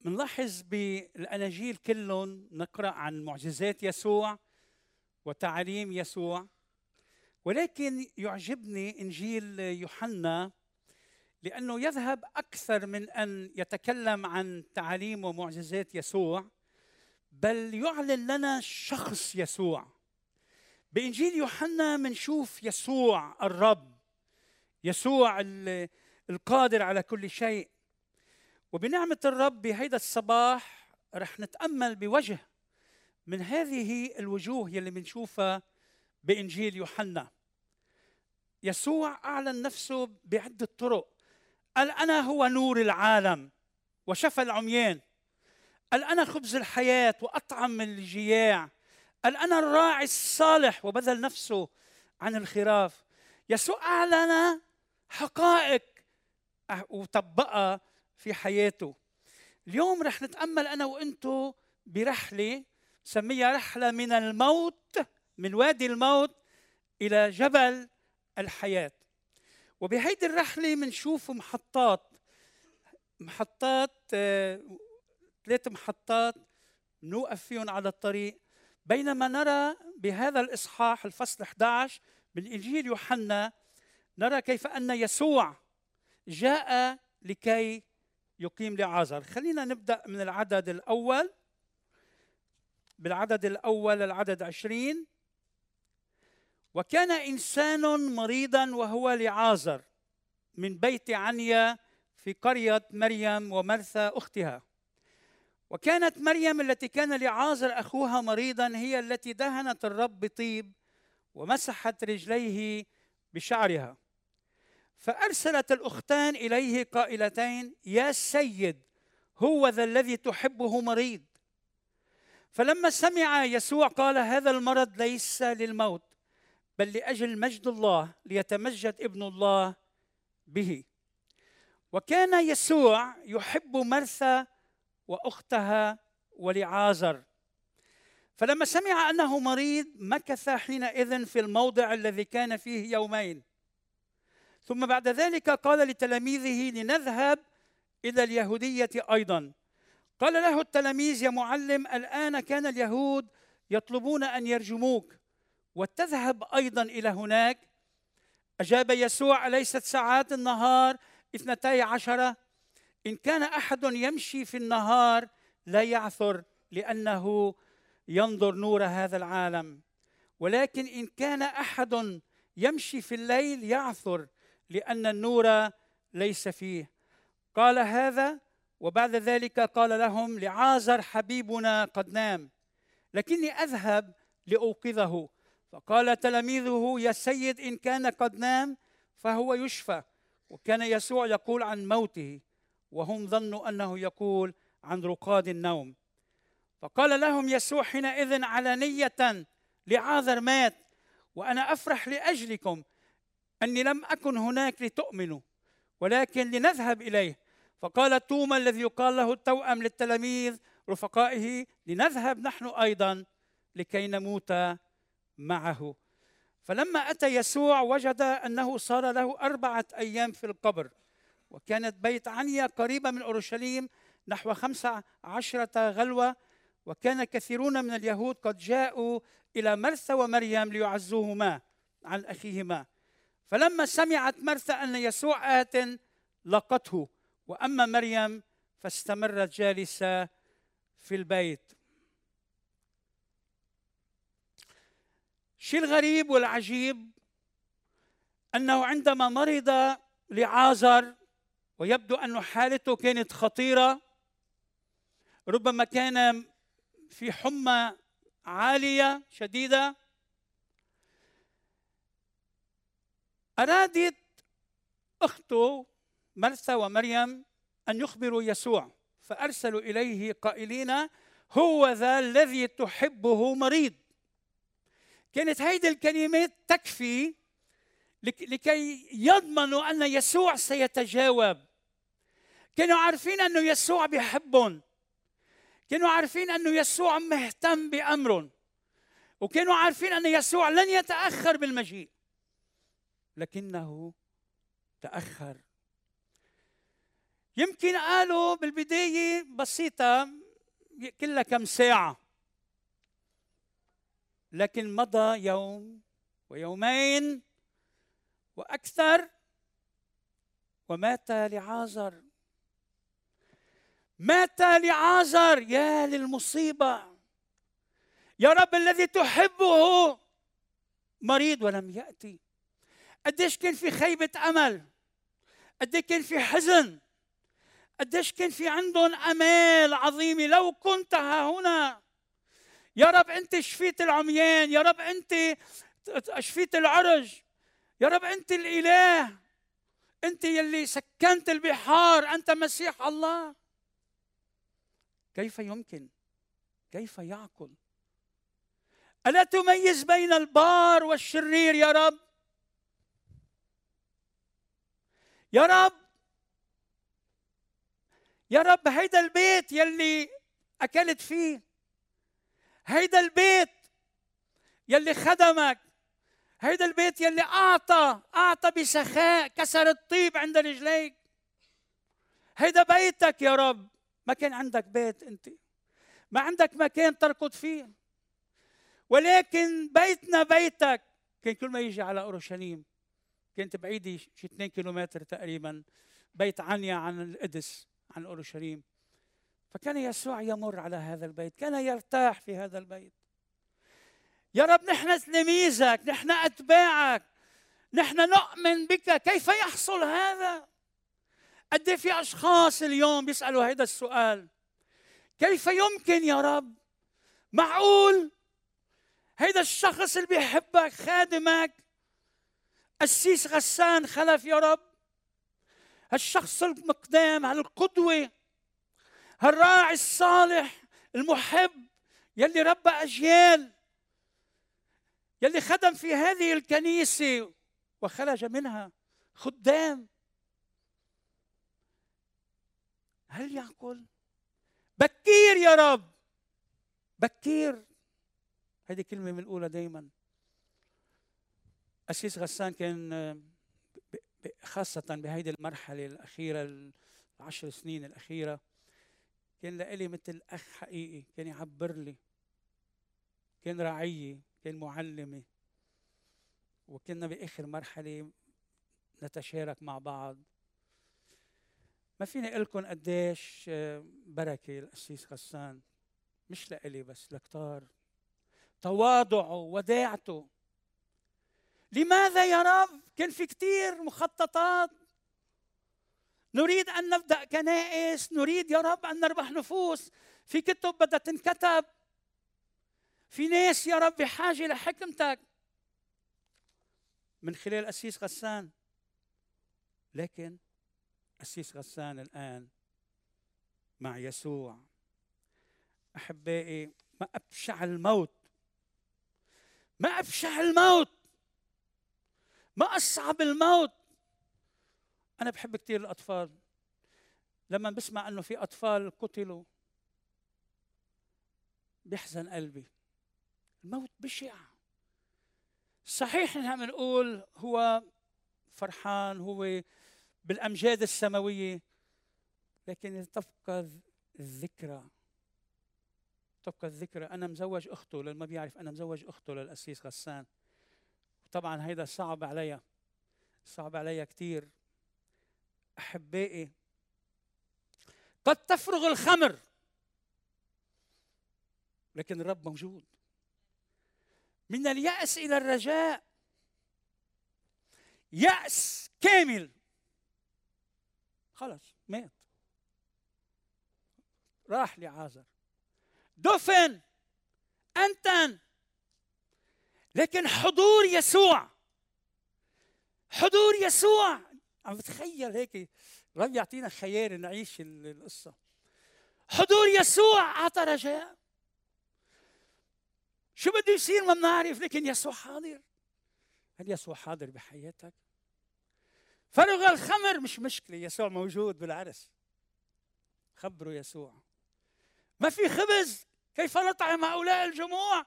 بنلاحظ بالأناجيل كلهم نقرأ عن معجزات يسوع وتعاليم يسوع ولكن يعجبني إنجيل يوحنا لأنه يذهب أكثر من أن يتكلم عن تعاليم ومعجزات يسوع بل يعلن لنا شخص يسوع. بإنجيل يوحنا منشوف يسوع الرب يسوع القادر على كل شيء. وبنعمة الرب بهيدا الصباح رح نتأمل بوجه من هذه الوجوه يلي بنشوفها بإنجيل يوحنا. يسوع أعلن نفسه بعدة طرق. قال أنا هو نور العالم وشفى العميان. قال أنا خبز الحياة وأطعم الجياع. قال أنا الراعي الصالح. وبذل نفسه عن الخراف. يسوع أعلن حقائق. وطبقها في حياته. اليوم رح نتأمل أنا وأنتم برحلة سميها رحلة من الموت من وادي الموت إلى جبل الحياة. وبهيدي الرحلة بنشوف محطات. محطات آه، ثلاث محطات نوقف فيهم على الطريق. بينما نرى بهذا الإصحاح الفصل 11 من انجيل يوحنا نرى كيف أن يسوع جاء لكي يقيم لعازر. خلينا نبدأ من العدد الأول. بالعدد الأول العدد عشرين. وكان إنسان مريضا وهو لعازر من بيت عنيا في قرية مريم ومرثى أختها. وكانت مريم التي كان لعازر أخوها مريضا هي التي دهنت الرب بطيب ومسحت رجليه بشعرها. فأرسلت الأختان إليه قائلتين يا سيد هو ذا الذي تحبه مريض. فلما سمع يسوع قال هذا المرض ليس للموت بل لأجل مجد الله ليتمجد ابن الله به. وكان يسوع يحب مرثى وأختها ولعازر. فلما سمع أنه مريض مكث حينئذ في الموضع الذي كان فيه يومين. ثم بعد ذلك قال لتلاميذه لنذهب إلى اليهودية أيضا. قال له التلاميذ يا معلم الآن كان اليهود يطلبون أن يرجموك وتذهب أيضا إلى هناك. أجاب يسوع أليست ساعات النهار اثنتي عشره إن كان أحد يمشي في النهار لا يعثر لأنه ينظر نور هذا العالم. ولكن إن كان أحد يمشي في الليل يعثر لأن النور ليس فيه. قال هذا وبعد ذلك قال لهم لعازر حبيبنا قد نام. لكني أذهب لأوقظه. فقال تلاميذه يا سيد إن كان قد نام فهو يشفى. وكان يسوع يقول عن موته. وهم ظنوا أنه يقول عن رقاد النوم. فقال لهم يسوع حينئذ علانيه لعاذر مات وأنا أفرح لأجلكم أني لم أكن هناك لتؤمنوا ولكن لنذهب إليه. فقال توما الذي يقال له التوأم للتلاميذ رفقائه لنذهب نحن أيضا لكي نموت معه. فلما أتى يسوع وجد أنه صار له أربعة أيام في القبر. وكانت بيت عنيا قريبة من أورشليم نحو خمسة عشرة غلوة وكان كثيرون من اليهود قد جاءوا إلى مرثى ومريم ليعزوهما عن أخيهما. فلما سمعت مرثى أن يسوع آت لقته وأما مريم فاستمرت جالسة في البيت. الشيء الغريب والعجيب أنه عندما مرض لعازر ويبدو أن حالته كانت خطيرة. ربما كان في حمى عالية شديدة. أرادت أخته مرثا ومريم أن يخبروا يسوع فأرسلوا إليه قائلين هو ذا الذي تحبه مريض. كانت هيدي الكلمات تكفي لكي يضمنوا أن يسوع سيتجاوب. كانوا عارفين أنه يسوع بيحبهم. كانوا عارفين أنه يسوع مهتم بأمرهم. وكانوا عارفين أن يسوع لن يتأخر بالمجيء. لكنه تأخر. يمكن قالوا بالبداية بسيطة كلها كم ساعة. لكن مضى يوم ويومين وأكثر ومات لعازر. مات لعازر. يا للمصيبة. يا رب الذي تحبه مريض ولم يأتي. قديش كان في خيبة أمل. قديش كان في حزن. قديش كان في عندهم أمال عظيمة. لو كنت ها هنا. يا رب أنت شفيت العميان. يا رب أنت شفيت العرج. يا رب أنت الإله. أنت يلي سكنت البحار. أنت مسيح الله. كيف يمكن؟ كيف يعقل؟ ألا تميز بين البار والشرير يا رب؟ يا رب! يا رب هيدا البيت يلي أكلت فيه هيدا البيت يلي خدمك هيدا البيت يلي أعطى أعطى بسخاء كسر الطيب عند رجليك. هيدا بيتك يا رب. ما كان عندك بيت أنت. ما عندك مكان تركض فيه. ولكن بيتنا بيتك. كان كل ما يجي على أورشليم كانت بعيدة شي 2 كيلومتر تقريبا بيت عنيا عن القدس عن أورشليم. فكان يسوع يمر على هذا البيت كان يرتاح في هذا البيت. يا رب نحن تلاميذك نحن أتباعك نحن نؤمن بك كيف يحصل هذا؟ قد إيه في أشخاص اليوم بيسألوا هذا السؤال؟ كيف يمكن يا رب؟ معقول؟ هيدا الشخص اللي بيحبك خادمك قسيس غسان خلف يا رب؟ هالشخص المقدام هالقدوة هالراعي الصالح المحب يلي ربى أجيال يلي خدم في هذه الكنيسة وخرج منها خدام. هل يعقل؟ بكير يا رب. بكير. هذه كلمة بنقولها دايما. أسيس غسان كان خاصة بهيدي المرحلة الأخيرة العشر سنين الأخيرة كان لإلي مثل أخ حقيقي كان يعبر لي كان رعية كان معلمة وكنا بآخر مرحلة نتشارك مع بعض. ما فيني أقول لكم قديش آه، بركة القسيس غسان. مش لإلي بس لكتار. تواضعه وداعته لماذا يا رب؟ كان في كثير مخططات. نريد أن نبدأ كنائس نريد يا رب أن نربح نفوس. في كتب بدها تنكتب. في ناس يا رب بحاجة لحكمتك. من خلال أسيس غسان. لكن أسيس غسان الآن مع يسوع. أحبائي ما أبشع الموت. ما أبشع الموت. ما أصعب الموت. أنا بحب كثير الأطفال. لما بسمع أنه في أطفال قتلوا بيحزن قلبي. الموت بشع. صحيح نحن بنقول هو فرحان هو بالأمجاد السماوية. لكن تبقى الذكرى تبقى الذكرى أنا مزوج أخته للي ما بيعرف أنا مزوج أخته للاسيس غسان. طبعا هيدا صعب عليا صعب عليا كثير أحبائي قد تفرغ الخمر لكن الرب موجود. من اليأس إلى الرجاء يأس كامل. خلص مات. راح لعازر. دفن. أنتن. لكن حضور يسوع. حضور يسوع. عم بتخيل هيك رب يعطينا خيال نعيش القصة. حضور يسوع أعطى رجاء. شو بده يصير ما بنعرف لكن يسوع حاضر. هل يسوع حاضر بحياتك؟ فرغ الخمر مش مشكلة يسوع موجود بالعرس. خبروا يسوع. ما في خبز كيف نطعم هؤلاء الجموع؟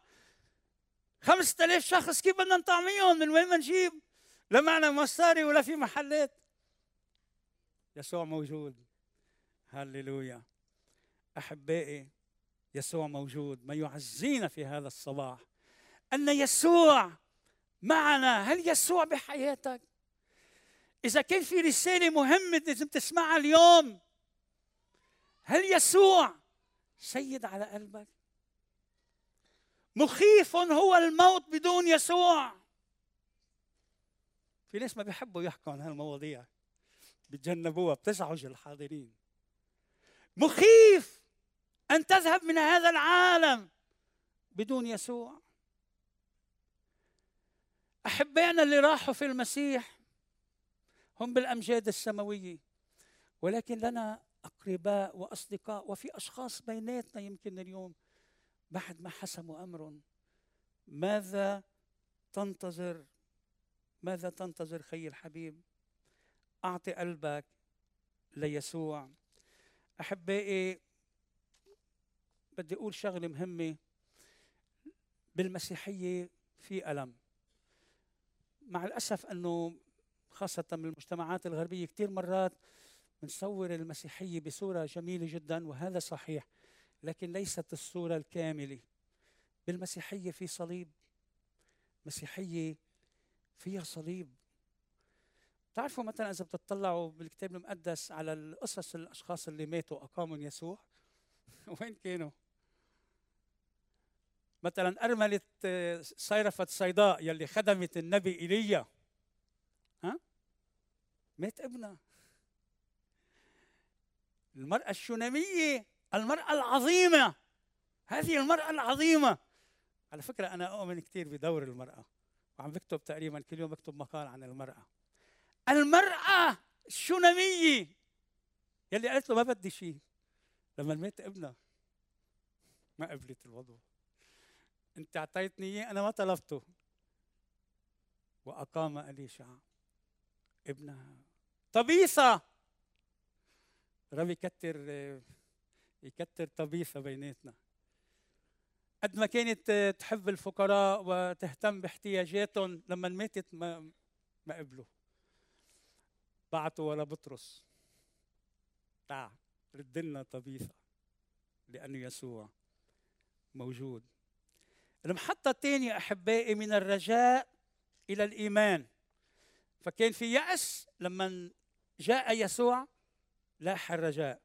خمسة آلاف شخص كيف بدنا نطعميهم؟ من وين نجيب؟ لا معنا مصاري ولا في محلات. يسوع موجود. هللويا. أحبائي يسوع موجود. ما يعزينا في هذا الصباح. أن يسوع معنا. هل يسوع بحياتك؟ إذا كان في رسالة مهمة لازم تسمعها اليوم. هل يسوع سيد على قلبك؟ مخيف هو الموت بدون يسوع. في ناس ما بيحبوا يحكوا عن هالمواضيع بتجنبوها بتزعج الحاضرين. مخيف أن تذهب من هذا العالم بدون يسوع. أحبائنا اللي راحوا في المسيح هم بالأمجاد السماوية. ولكن لنا أقرباء وأصدقاء وفي أشخاص بيناتنا يمكن اليوم بعد ما حسموا أمر ماذا تنتظر؟ ماذا تنتظر خي الحبيب أعطي قلبك ليسوع. أحبائي بدي أقول شغلة مهمة. بالمسيحية في ألم. مع الأسف انه خاصة بالمجتمعات الغربية كثير مرات بنصور المسيحية بصورة جميلة جدا وهذا صحيح لكن ليست الصورة الكاملة بالمسيحية في صليب مسيحية فيها صليب تعرفوا مثلا إذا بتطلعوا بالكتاب المقدس على القصص الأشخاص اللي ماتوا أقاموا يسوع وين كانوا؟ مثلا أرملة صيرفة صيداء يلي خدمت النبي إيليا ها؟ مات ابنها المرأة الشونامية المرأة العظيمة. هذه المرأة العظيمة. على فكرة أنا أؤمن كثير بدور المرأة. وعم بكتب تقريبا كل يوم بكتب مقال عن المرأة. المرأة الشونامية يلي قالت له ما بدي شيء لما مات ابنها. ما قبلت الوضوء أنت أعطيتني إياه أنا ما طلبته. وأقام أليشع ابنها. طبيصة. رب يكتر يكتر طبيصة بيناتنا. قد ما كانت تحب الفقراء وتهتم باحتياجاتهم لما ماتت ما ما قبلوا. بعتوا ولا بطرس. تعال رد لنا طبيثة لأنه يسوع موجود. المحطة الثانية أحبائي من الرجاء إلى الإيمان. فكان في يأس لما جاء يسوع لاح الرجاء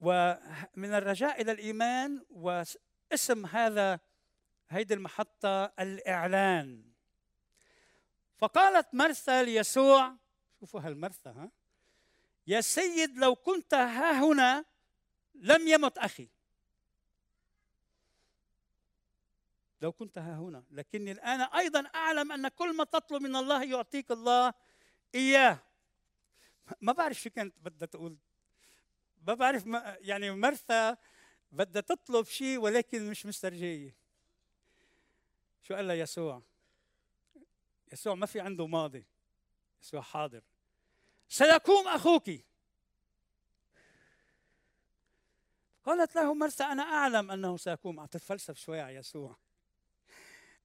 ومن الرجاء إلى الإيمان واسم هذا هيدي المحطة الإعلان. فقالت مرثا ليسوع شوفوا هالمرثا ها يا سيد لو كنت ها هنا لم يمت أخي. لو كنت ها هنا لكني الآن أيضا أعلم أن كل ما تطلب من الله يعطيك الله إياه. ما بعرف شو كانت بدها تقول. ما بعرف ما يعني مرثا بدها تطلب شيء ولكن مش مسترجية. شو قال لها يسوع؟ يسوع ما في عنده ماضي. يسوع حاضر. سيقوم أخوك. قالت له مرثا أنا أعلم أنه سيقوم. أتفلسف شوية على يسوع.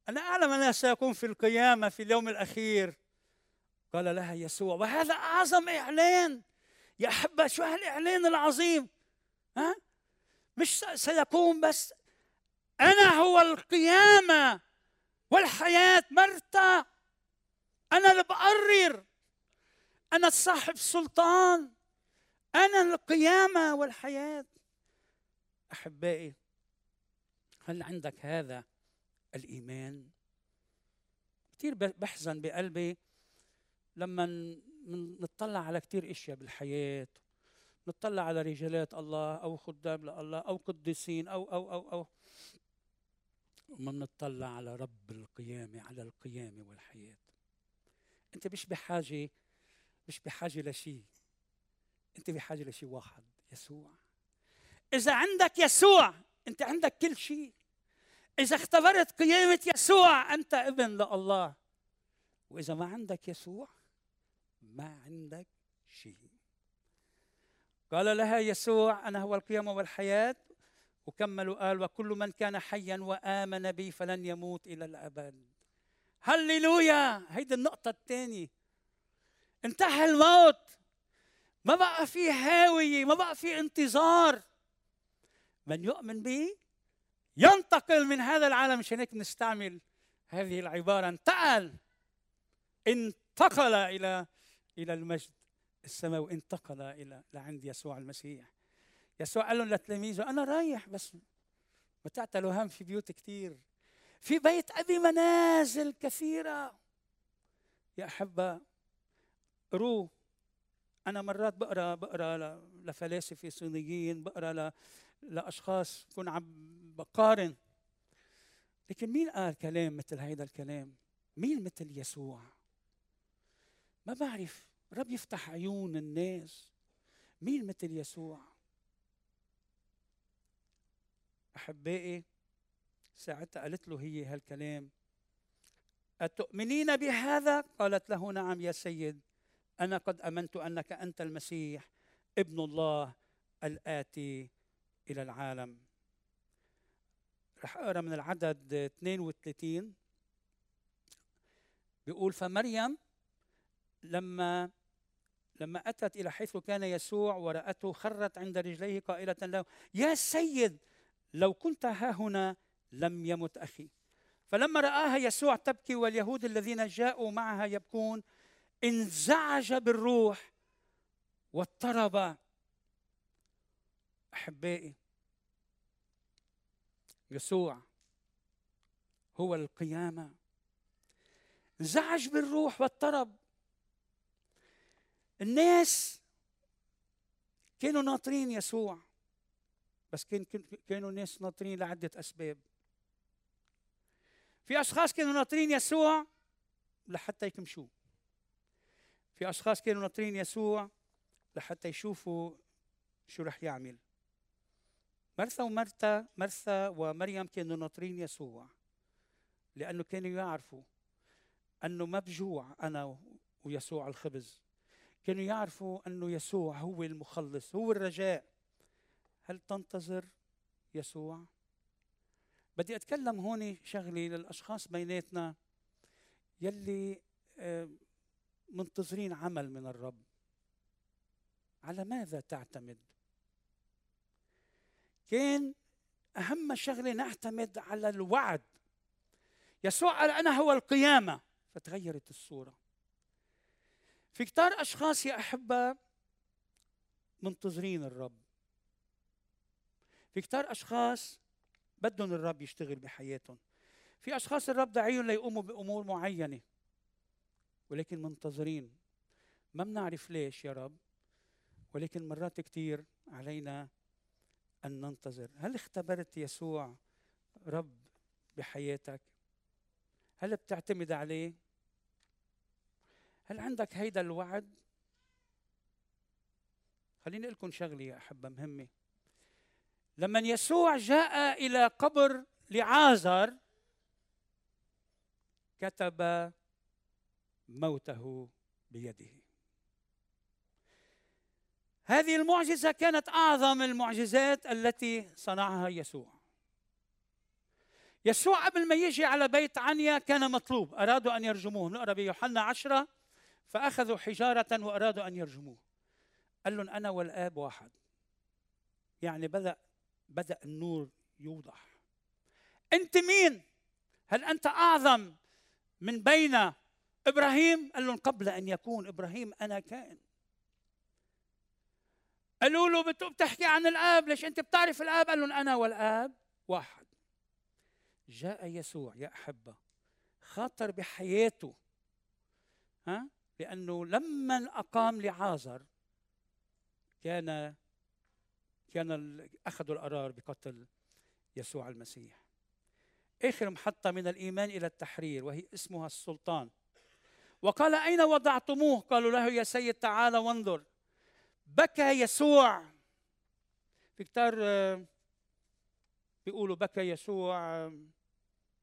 أنا أعلم أنه سيكون في القيامة في اليوم الأخير. قال لها يسوع وهذا أعظم إعلان يا أحبة شو هالإعلان العظيم؟ ها؟ مش سيكون بس أنا هو القيامة والحياة مرتا أنا اللي بقرر أنا صاحب سلطان أنا القيامة والحياة. أحبائي هل عندك هذا الإيمان؟ كثير بحزن بقلبي لما نطلع على كثير إشياء بالحياة نطلع على رجالات الله أو خدام لله أو قديسين أو أو أو أو. وما بنطلع على رب القيامة على القيامة والحياة. أنت مش بحاجة مش بحاجة لشيء أنت بحاجة لشيء واحد يسوع. إذا عندك يسوع أنت عندك كل شيء إذا اختبرت قيامة يسوع أنت ابن لله. وإذا ما عندك يسوع ما عندك شيء. قال لها يسوع أنا هو القيامه والحياة وكملوا قال وكل من كان حيا وآمن بي فلن يموت إلى الأبد. هللويا! هيدي النقطة الثانية انتهى الموت. ما بقى في هاوية ما بقى في انتظار. من يؤمن به ينتقل من هذا العالم مشان هيك نستعمل هذه العبارة. انتقل. انتقل إلى إلى المجد. السماوي انتقل إلى لعند يسوع المسيح. يسوع قال لهم لتلاميذه أنا رايح بس. ما تعتلوا هم في بيوت كثير في بيت أبي منازل كثيرة. يا أحبة قروه أنا مرات بقرأ بقرأ لفلاسفة صينيين بقرأ لأشخاص كون عم بقارن. لكن مين قال كلام مثل هيدا الكلام؟ مين مثل يسوع؟ ما بعرف رب يفتح عيون الناس مين مثل يسوع؟ أحبائي ساعتها قالت له هي هالكلام أتؤمنين بهذا؟ قالت له نعم يا سيد أنا قد آمنت أنك أنت المسيح ابن الله الآتي إلى العالم رح أقرأ من العدد 32 بيقول فمريم لما لما أتت إلى حيث كان يسوع ورأته خرت عند رجليه قائلة له يا سيد لو كنت ها هنا لم يمت أخي. فلما رآها يسوع تبكي واليهود الذين جاءوا معها يبكون انزعج بالروح واضطرب. أحبائي يسوع هو القيامة. انزعج بالروح واضطرب. الناس كانوا ناطرين يسوع بس كان كانوا الناس ناطرين لعدة أسباب. في أشخاص كانوا ناطرين يسوع لحتى يكمشوه. في أشخاص كانوا ناطرين يسوع لحتى يشوفوا شو رح يعمل. مرثا ومرتا مرثا ومريم كانوا ناطرين يسوع لأنه كانوا يعرفوا أنه ما بجوع أنا ويسوع الخبز. كانوا يعرفوا أنه يسوع هو المخلص هو الرجاء. هل تنتظر يسوع؟ بدي أتكلم هون شغله للأشخاص بيناتنا يلي آه، منتظرين عمل من الرب. على ماذا تعتمد؟ كان أهم شغلة نعتمد على الوعد. يسوع قال أنا هو القيامة. فتغيرت الصورة. في كتار أشخاص يا أحبة منتظرين الرب. في كتار أشخاص بدهم الرب يشتغل بحياتهم. في أشخاص الرب دعيهم ليقوموا بأمور معينة ولكن منتظرين. ما بنعرف ليش يا رب ولكن مرات كثير علينا أن ننتظر. هل اختبرت يسوع رب بحياتك؟ هل بتعتمد عليه؟ هل عندك هيدا الوعد؟ خليني أقول لكم شغلة يا أحبة مهمة. لما يسوع جاء إلى قبر لعازر كتب موته بيده. هذه المعجزة كانت أعظم المعجزات التي صنعها يسوع. يسوع قبل ما يجي على بيت عنيا كان مطلوب. أرادوا أن يرجموه. نقرأ بيوحنا عشرة فأخذوا حجارة وأرادوا أن يرجموه. قال لهم أنا والآب واحد. يعني بدا بدأ النور يوضح. أنت مين؟ هل أنت أعظم من بين إبراهيم؟ قال لهم قبل أن يكون إبراهيم أنا كائن. قالوا له بتحكي عن الآب ليش أنت بتعرف الآب؟ قال لهم أنا والآب واحد. جاء يسوع يا أحبة خاطر بحياته. ها؟ لأنه لما أقام لعازر كان كان اخذوا القرار بقتل يسوع المسيح. اخر محطه من الإيمان إلى التحرير وهي اسمها السلطان. وقال أين وضعتموه؟ قالوا له يا سيد تعال وانظر. بكى يسوع. في كتار بيقولوا بكى يسوع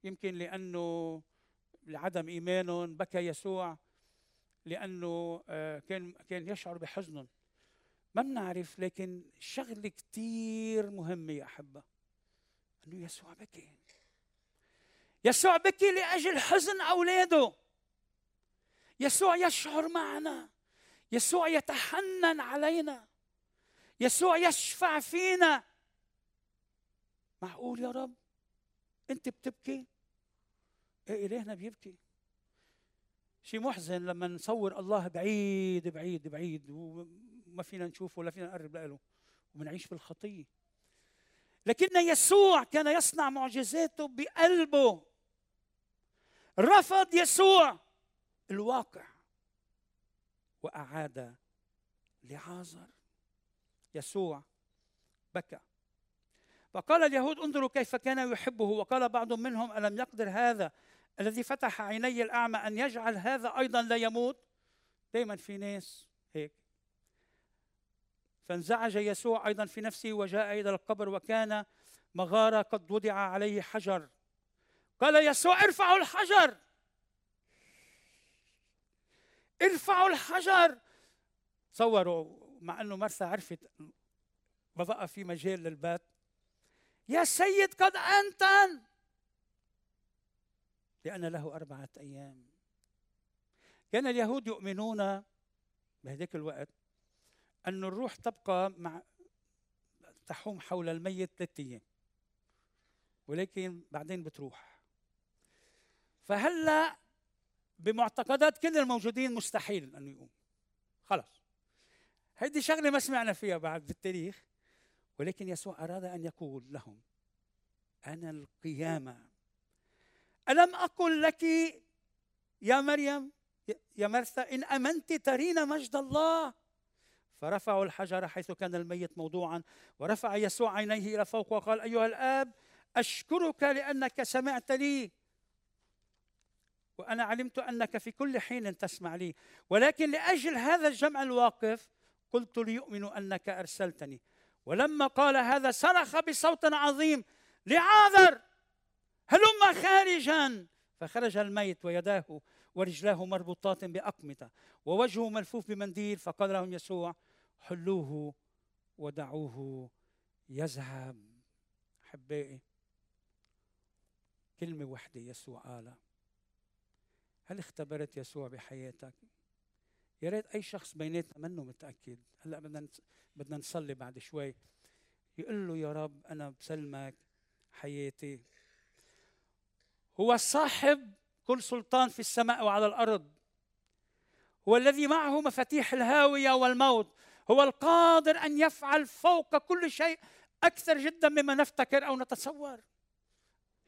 يمكن لأنه لعدم إيمانهم بكى يسوع. لأنه آه، كان كان يشعر بحزن. ما بنعرف لكن شغلة كتير مهمة يا أحبة. إنه يسوع بكي. يسوع بكي لأجل حزن أولاده. يسوع يشعر معنا. يسوع يتحنن علينا. يسوع يشفع فينا. معقول يا رب؟ أنت بتبكي؟ إيه إلهنا بيبكي؟ شيء محزن لما نصور الله بعيد بعيد بعيد وما فينا نشوفه ولا فينا نقرب له وبنعيش في الخطية. لكن يسوع كان يصنع معجزاته بقلبه. رفض يسوع الواقع وأعاد لعازر. يسوع بكى. فقال اليهود انظروا كيف كان يحبه. وقال بعض منهم ألم يقدر هذا؟ الذي فتح عيني الأعمى أن يجعل هذا أيضا لا يموت؟ دائما في ناس هيك. فانزعج يسوع أيضا في نفسه وجاء إلى القبر وكان مغارة قد وضع عليه حجر. قال يسوع ارفعوا الحجر! ارفعوا الحجر! تصوروا مع إنه مرثا عرفت ما بقى في مجال للبات. يا سيد قد أنتن! لأن له أربعة أيام. كان اليهود يؤمنون بهذاك الوقت أن الروح تبقى مع تحوم حول الميت ثلاثة أيام ولكن بعدين بتروح. فهلأ بمعتقدات كل الموجودين مستحيل انه يقوم خلص هيدي شغلة ما سمعنا فيها بعد بالتاريخ ولكن يسوع أراد أن يقول لهم أنا القيامة. ألم أقل لك يا مريم يا مرثا إن أمنت ترين مجد الله؟ فرفعوا الحجر حيث كان الميت موضوعا ورفع يسوع عينيه إلى فوق وقال أيها الآب أشكرك لأنك سمعت لي. وأنا علمت أنك في كل حين تسمع لي. ولكن لأجل هذا الجمع الواقف قلت ليؤمنوا أنك أرسلتني. ولما قال هذا صرخ بصوت عظيم لعاذر! هلم خارجا. فخرج الميت ويداه ورجلاه مربوطات بأقمطة ووجهه ملفوف بمنديل. فقال لهم يسوع حلوة ودعوه يذهب. أحبائي كلمة وحدة يسوع قالها. هل اختبرت يسوع بحياتك؟ يا ريت أي شخص بيناتنا منه متأكد. هلأ بدنا بدنا نصلي بعد شوي. يقول له يا رب أنا بسلمك حياتي. هو صاحب كل سلطان في السماء وعلى الأرض. هو الذي معه مفاتيح الهاوية والموت. هو القادر أن يفعل فوق كل شيء أكثر جدا مما نفتكر أو نتصور.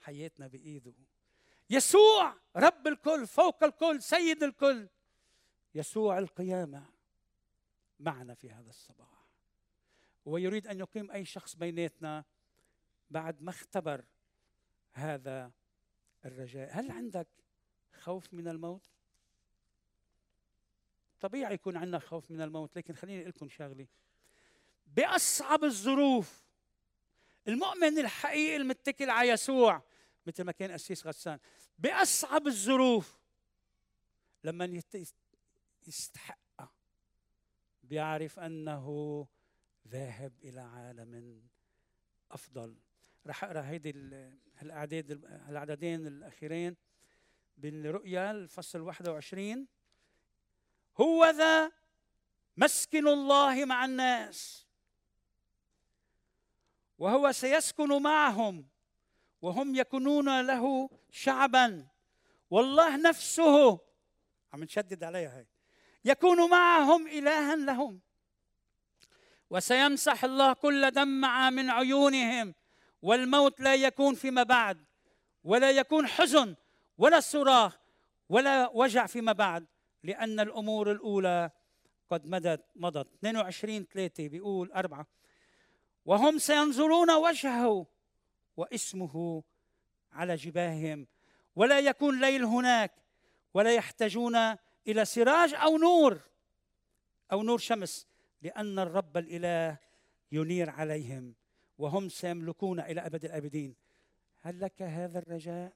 حياتنا بإيده. يسوع رب الكل فوق الكل سيد الكل. يسوع القيامة معنا في هذا الصباح. ويريد أن يقيم أي شخص بيناتنا بعد ما اختبر هذا الرجاء. هل عندك خوف من الموت؟ طبيعي يكون عندنا خوف من الموت لكن خليني أقول لكم شغلة. بأصعب الظروف المؤمن الحقيقي المتكل على يسوع مثل ما كان قسيس غسان بأصعب الظروف لما يستحقها بيعرف أنه ذاهب إلى عالم أفضل. رح أقرأ هيدي الاعداد العددين الأخيرين بالرؤيا الفصل 21 هو ذا مسكن الله مع الناس وهو سيسكن معهم وهم يكونون له شعبا. والله نفسه عم نشدد عليها هاي يكون معهم إلها لهم وسيمسح الله كل دمعة من عيونهم. والموت لا يكون فيما بعد ولا يكون حزن ولا صراخ ولا وجع فيما بعد لأن الأمور الأولى قد مدت مضت. 22 3 بيقول أربعة. وهم سينظرون وجهه واسمه على جباههم. ولا يكون ليل هناك ولا يحتاجون إلى سراج أو نور أو نور شمس لأن الرب الإله ينير عليهم. وهم سيملكون إلى أبد الآبدين هل لك هذا الرجاء؟